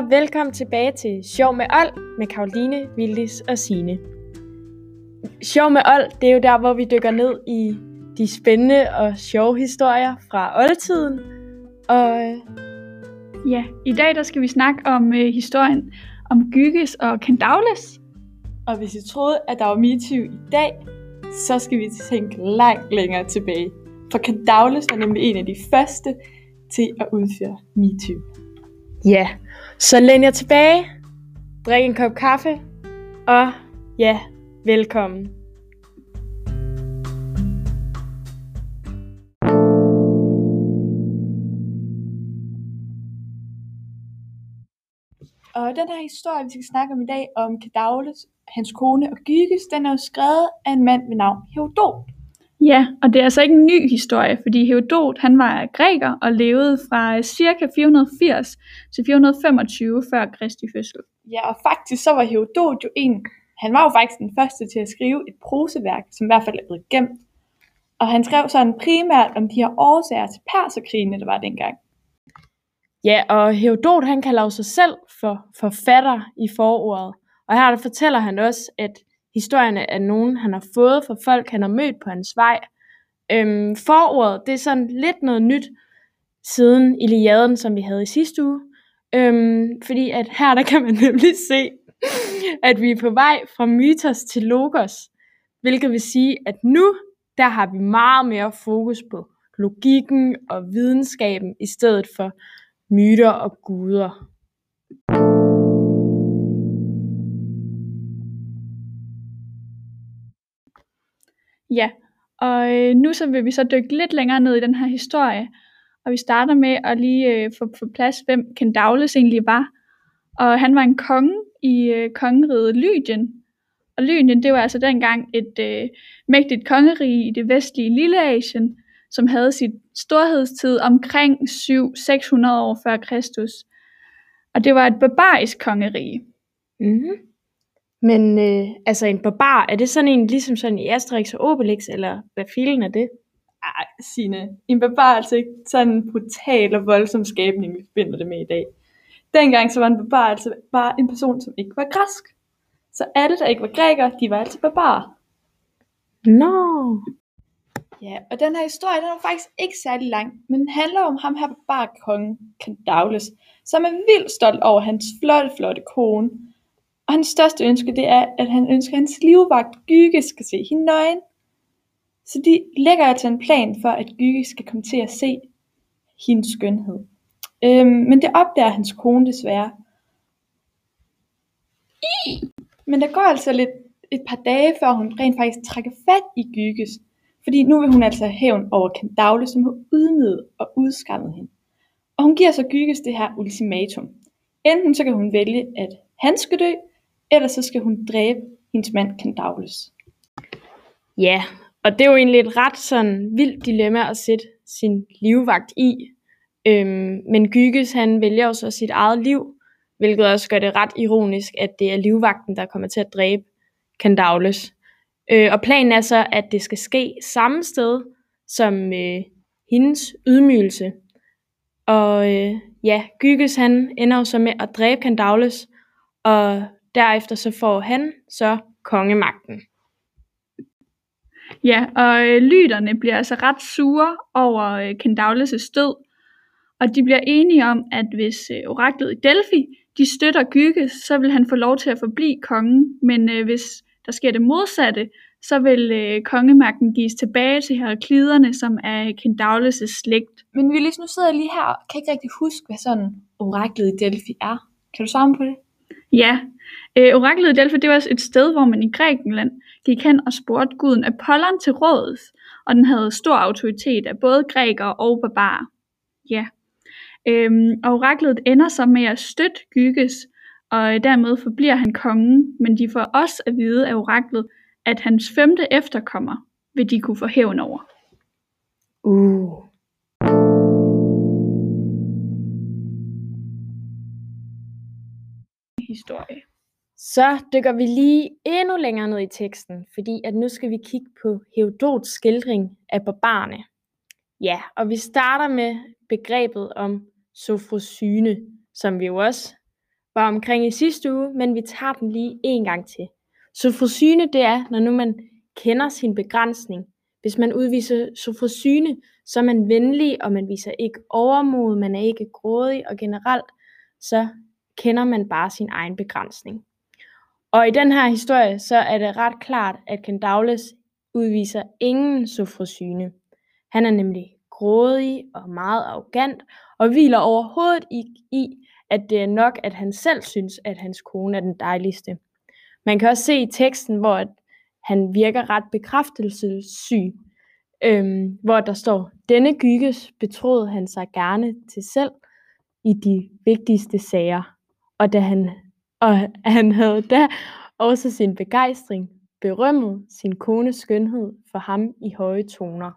Så velkommen tilbage til Sjov med Old med Karoline, Vildis og Sine. Sjov med Old, det er jo der, hvor vi dykker ned i de spændende og sjove historier fra oldtiden. Og Ja, i dag der skal vi snakke om øh, historien om Gyges og Candaules. Og hvis I troede, at der var MeToo i dag, så skal vi tænke langt længere tilbage. For Candaules var nemlig en af de første til at udføre MeToo ja, så læn jer tilbage, drik en kop kaffe, og ja, velkommen. Og den her historie, vi skal snakke om i dag, om Candaules, hans kone og Gyges, den er jo skrevet af en mand ved navn Herodot. Ja, og det er altså ikke en ny historie, fordi Herodot han var græker og levede fra ca. 480 til 425 før Kristi fødsel. Ja, og faktisk så var Herodot jo en, han var jo faktisk den første til at skrive et proseværk, som i hvert fald er blevet gemt. Og han skrev sådan primært om de her årsager til perserkrigene, der var dengang. Ja, og Herodot han kalder jo sig selv for forfatter i forordet. Og her der fortæller han også, at historierne er nogen, han har fået fra folk, han har mødt på hans vej. Øhm, foråret, det er sådan lidt noget nyt siden Iliaden, som vi havde i sidste uge. Øhm, fordi at her der kan man nemlig se, at vi er på vej fra mytos til logos. Hvilket vil sige, at nu der har vi meget mere fokus på logikken og videnskaben, i stedet for myter og guder. Ja, og øh, nu så vil vi så dykke lidt længere ned i den her historie, og vi starter med at lige øh, få på plads, hvem Candaules egentlig var. Og han var en konge i øh, kongeriget Lydien. Og Lydien, det var altså dengang et øh, mægtigt kongerige i det vestlige Lilleasien, som havde sit storhedstid omkring 700-600 år før Kristus. Og det var et barbarisk kongerige. Mm-hmm. Men øh, altså en barbar, er det sådan en ligesom sådan i Asterix og Obelix, eller hvad filen er det? Ej, Signe, en barbar er altså ikke sådan en brutal og voldsom skabning, vi finder det med i dag. Dengang så var en barbar altså bare en person, som ikke var græsk. Så alle, der ikke var grækere, de var altså barbarer. Nå. Ja, og den her historie, den er faktisk ikke særlig lang, men den handler om ham her barbarkongen Candaules, som er vildt stolt over hans flotte, flotte kone. Og hans største ønske, det er, at han ønsker, at hans livvagt Gyge skal se hende nøgen. Så de lægger altså en plan for, at Gyge skal komme til at se hendes skønhed. Øhm, men det opdager hans kone desværre. I! Men der går altså lidt et par dage, før hun rent faktisk trækker fat i Gyges. Fordi nu vil hun altså have hævn over Kandavle, som har ydmyget og udskammet hende. Og hun giver så Gyges det her ultimatum. Enten så kan hun vælge, at han skal dø, eller så skal hun dræbe hendes mand Candaules. Ja, og det er jo egentlig et ret sådan vildt dilemma at sætte sin livvagt i. Øhm, men Gyges han vælger jo så sit eget liv, hvilket også gør det ret ironisk, at det er livvagten, der kommer til at dræbe Candaules. Øh, og planen er så, at det skal ske samme sted som øh, hendes ydmygelse. Og øh, ja, Gyges han ender jo så med at dræbe Candaules, og derefter så får han så kongemagten. Ja, og øh, lyterne bliver altså ret sure over øh, Candaules' død, og de bliver enige om, at hvis øh, oraklet i Delphi, de støtter Gyges, så vil han få lov til at forblive kongen, men øh, hvis der sker det modsatte, så vil øh, kongemagten gives tilbage til herakliderne, som er Candaules' slægt. Men Willis, nu sidder jeg lige her og kan ikke rigtig huske, hvad sådan oraklet i Delphi er. Kan du svare på det? Ja, øh, oraklet i Delphi, det var et sted, hvor man i Grækenland gik hen og spurgte guden Apollon til råds, og den havde stor autoritet af både grækere og barbarer. Ja. Øhm, og oraklet ender så med at støtte Gyges, og øh, dermed forbliver han kongen, men de får også at vide af oraklet, at hans femte efterkommer vil de kunne få hævn over. Uh. Historie. Så dykker vi lige endnu længere ned i teksten, fordi at nu skal vi kigge på Herodots skildring af barbarerne. Ja, og vi starter med begrebet om sofrosyne, som vi jo også var omkring i sidste uge, men vi tager den lige en gang til. Sofrosyne, det er, når nu man kender sin begrænsning. Hvis man udviser sofrosyne, så er man venlig, og man viser ikke overmod, man er ikke grådig, og generelt så kender man bare sin egen begrænsning. Og i den her historie, så er det ret klart, at Kendaules udviser ingen sofrosyne. Han er nemlig grådig og meget arrogant, og hviler overhovedet ikke i, at det er nok, at han selv synes, at hans kone er den dejligste. Man kan også se i teksten, hvor han virker ret bekræftelsessyg, øhm, hvor der står, denne Gyges betroede han sig gerne til selv i de vigtigste sager, og, da han, og han havde da også sin begejstring berømmet sin kones skønhed for ham i høje toner.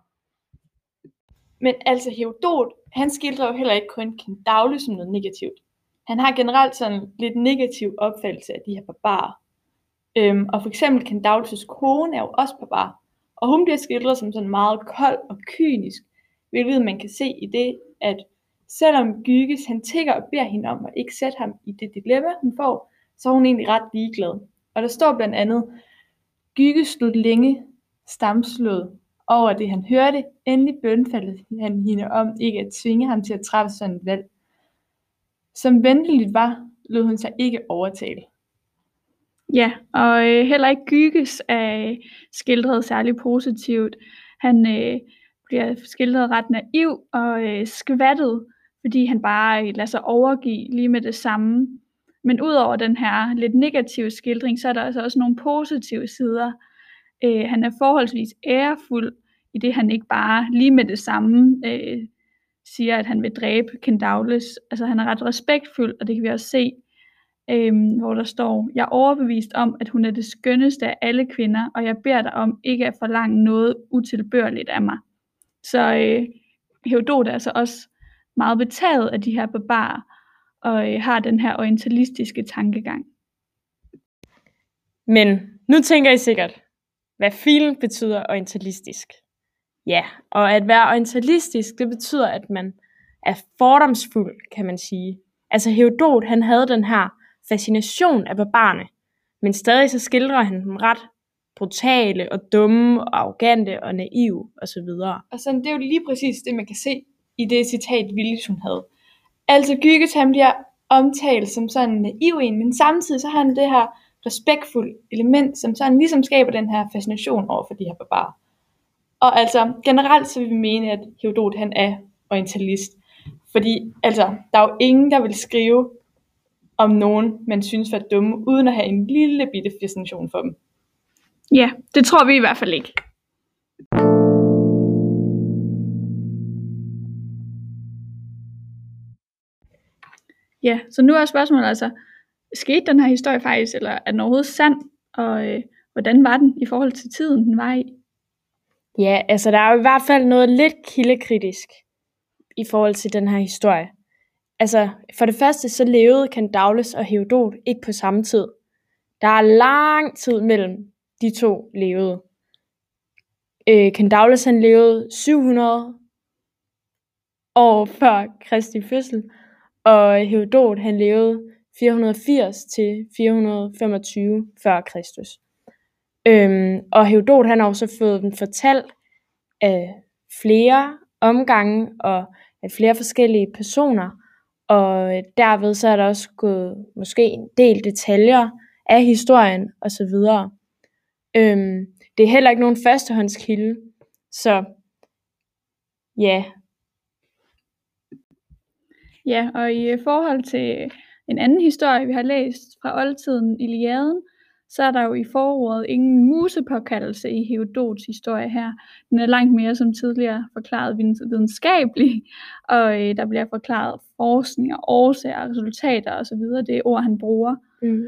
Men altså Herodot, han skildrer jo heller ikke kun Kendaule som noget negativt. Han har generelt sådan lidt negativ opfattelse af de her barbarer. Øhm, og for eksempel Kendaules kone er jo også barbar, og hun bliver skildret som sådan meget kold og kynisk, hvilket man kan se i det, at selvom Gyges han tigger og beder hende om at ikke sætte ham i det dilemma, hun får, så er hun egentlig ret ligeglad. Og der står blandt andet, Gyges stod længe stamslået over det han hørte, endelig bønfaldede han hende om ikke at tvinge ham til at træffe sådan et valg. Som venteligt var, lod hun sig ikke overtale. Ja, og øh, heller ikke Gyges er øh, skildret særlig positivt. Han øh, bliver skildret ret naiv og øh, skvattet, fordi han bare øh, lader sig overgive lige med det samme. Men udover den her lidt negative skildring, så er der altså også nogle positive sider. Øh, han er forholdsvis ærefuld, i det han ikke bare lige med det samme øh, siger, at han vil dræbe Kendaules. Altså han er ret respektfuld, og det kan vi også se, øh, hvor der står, Jeg er overbevist om, at hun er det skønneste af alle kvinder, og jeg beder dig om ikke at forlange noget utilbørligt af mig. Så øh, Herodot er altså også meget betaget af de her barbarer, og øh, har den her orientalistiske tankegang. Men nu tænker I sikkert, hvad filen betyder orientalistisk. Ja, og at være orientalistisk, det betyder, at man er fordomsfuld, kan man sige. Altså Herodot, han havde den her fascination af barbarerne, men stadig så skildrer han dem ret brutale og dumme og arrogante og naive osv. Og, og sådan, det er jo lige præcis det, man kan se i det citat, Willis hun havde. Altså Gyges, han bliver omtalt som sådan en naiv en, men samtidig så har han det her respektfulde element, som sådan ligesom skaber den her fascination over for de her barbarer. Og altså generelt så vil vi mene, at Herodot han er orientalist. Fordi altså, der er jo ingen, der vil skrive om nogen, man synes var dumme, uden at have en lille bitte fascination for dem. Ja, det tror vi i hvert fald ikke. Ja, så nu er spørgsmålet altså, skete den her historie faktisk, eller er den overhovedet sand, og øh, hvordan var den i forhold til tiden, den var i? Ja, altså der er jo i hvert fald noget lidt kildekritisk i forhold til den her historie. Altså, for det første så levede Candaules og Herodot ikke på samme tid. Der er lang tid mellem de to levede. Øh, Candaules han levede 700 år før Kristi fødsel, og Herodot han levede 480 til 425 f.Kr. Øhm, og Herodot han har også fået den fortalt af flere omgange og af flere forskellige personer, og derved så er der også gået måske en del detaljer af historien osv. Øhm, det er heller ikke nogen førstehåndskilde, så ja. Ja, og i forhold til en anden historie, vi har læst fra oldtiden, Iliaden, så er der jo i forordet ingen musepåkaldelse i Herodots historie her. Den er langt mere som tidligere forklaret videnskabelig, og øh, der bliver forklaret forskning og årsager, resultater osv. Det er ord, han bruger. Mm.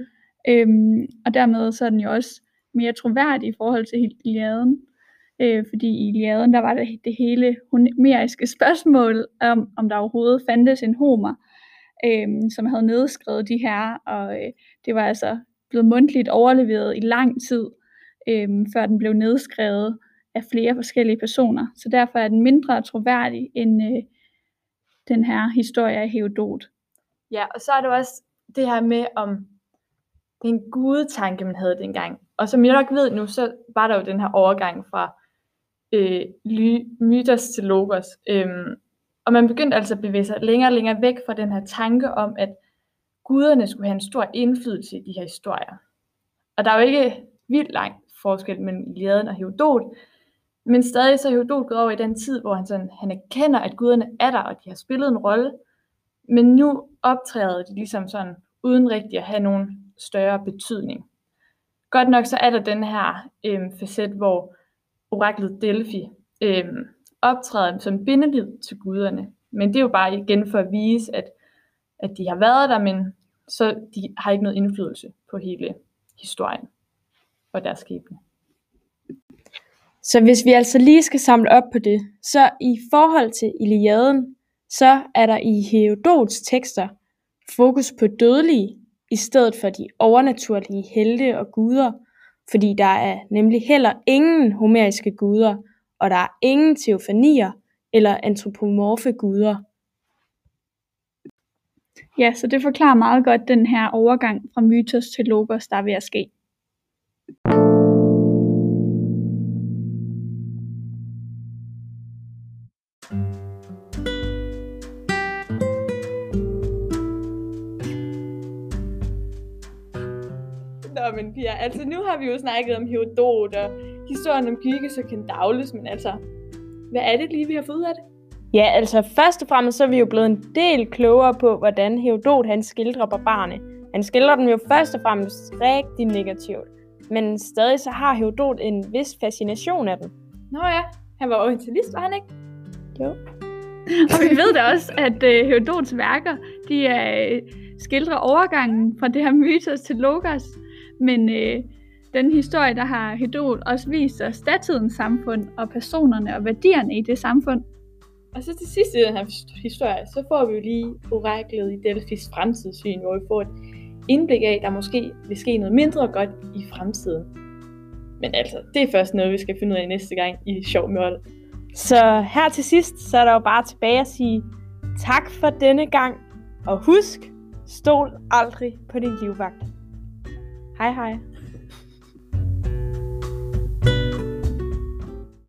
Øhm, og dermed så er den jo også mere troværdig i forhold til Iliaden. Øh, fordi i Iliaden, der var det, det hele homeriske spørgsmål om, om der overhovedet fandtes en homer, øh, som havde nedskrevet de her, og øh, det var altså blevet mundtligt overleveret i lang tid, øh, før den blev nedskrevet af flere forskellige personer. Så derfor er den mindre troværdig end øh, den her historie af Herodot. Ja, og så er der også det her med, om den gudetanke, man havde dengang. Og som jeg nok ved nu, så var der jo den her overgang fra øh, mytos til logos. Øhm, og man begyndte altså at bevæge sig længere og længere væk fra den her tanke om, at guderne skulle have en stor indflydelse i de her historier. Og der er jo ikke vildt lang forskel mellem Iliaden og Herodot, men stadig så er Herodot gået over i den tid, hvor han, sådan, han erkender, at guderne er der, og de har spillet en rolle, men nu optræder de ligesom sådan, uden rigtig at have nogen større betydning. Godt nok så er der den her øh, facet, hvor oraklet Delphi øhm, optræder som bindeled til guderne. Men det er jo bare igen for at vise, at, at de har været der, men så de har ikke noget indflydelse på hele historien og deres skæbne. Så hvis vi altså lige skal samle op på det, så i forhold til Iliaden, så er der i Herodots tekster fokus på dødelige i stedet for de overnaturlige helte og guder, fordi der er nemlig heller ingen homeriske guder, og der er ingen teofanier eller antropomorfe guder. Ja, så det forklarer meget godt den her overgang fra mytos til logos, der er ved at ske. Nå, men Pia, altså nu har vi jo snakket om Herodot og historien om Gyges og Kendaules, men altså, hvad er det lige, vi har fået ud af det? Ja, altså først og fremmest så er vi jo blevet en del klogere på, hvordan Herodot han skildrer barbarerne. Han skildrer dem jo først og fremmest rigtig negativt, men stadig så har Herodot en vis fascination af dem. Nå ja, han var orientalist, var han ikke? Jo. og vi ved da også, at uh, Herodots værker, de uh, skildrer overgangen fra det her mytos til logos, men uh, den historie, der har Herodot også vist os datidens samfund og personerne og værdierne i det samfund. Og så til sidst i den her historie, så får vi jo lige oraklet i Delphis fremtidssyn, hvor vi får et indblik af, at der måske vil ske noget mindre godt i fremtiden. Men altså, det er først noget, vi skal finde ud af næste gang i Sjov Mørtel. Så her til sidst, så er der jo bare tilbage at sige tak for denne gang, og husk, stol aldrig på din livvagt. Hej hej.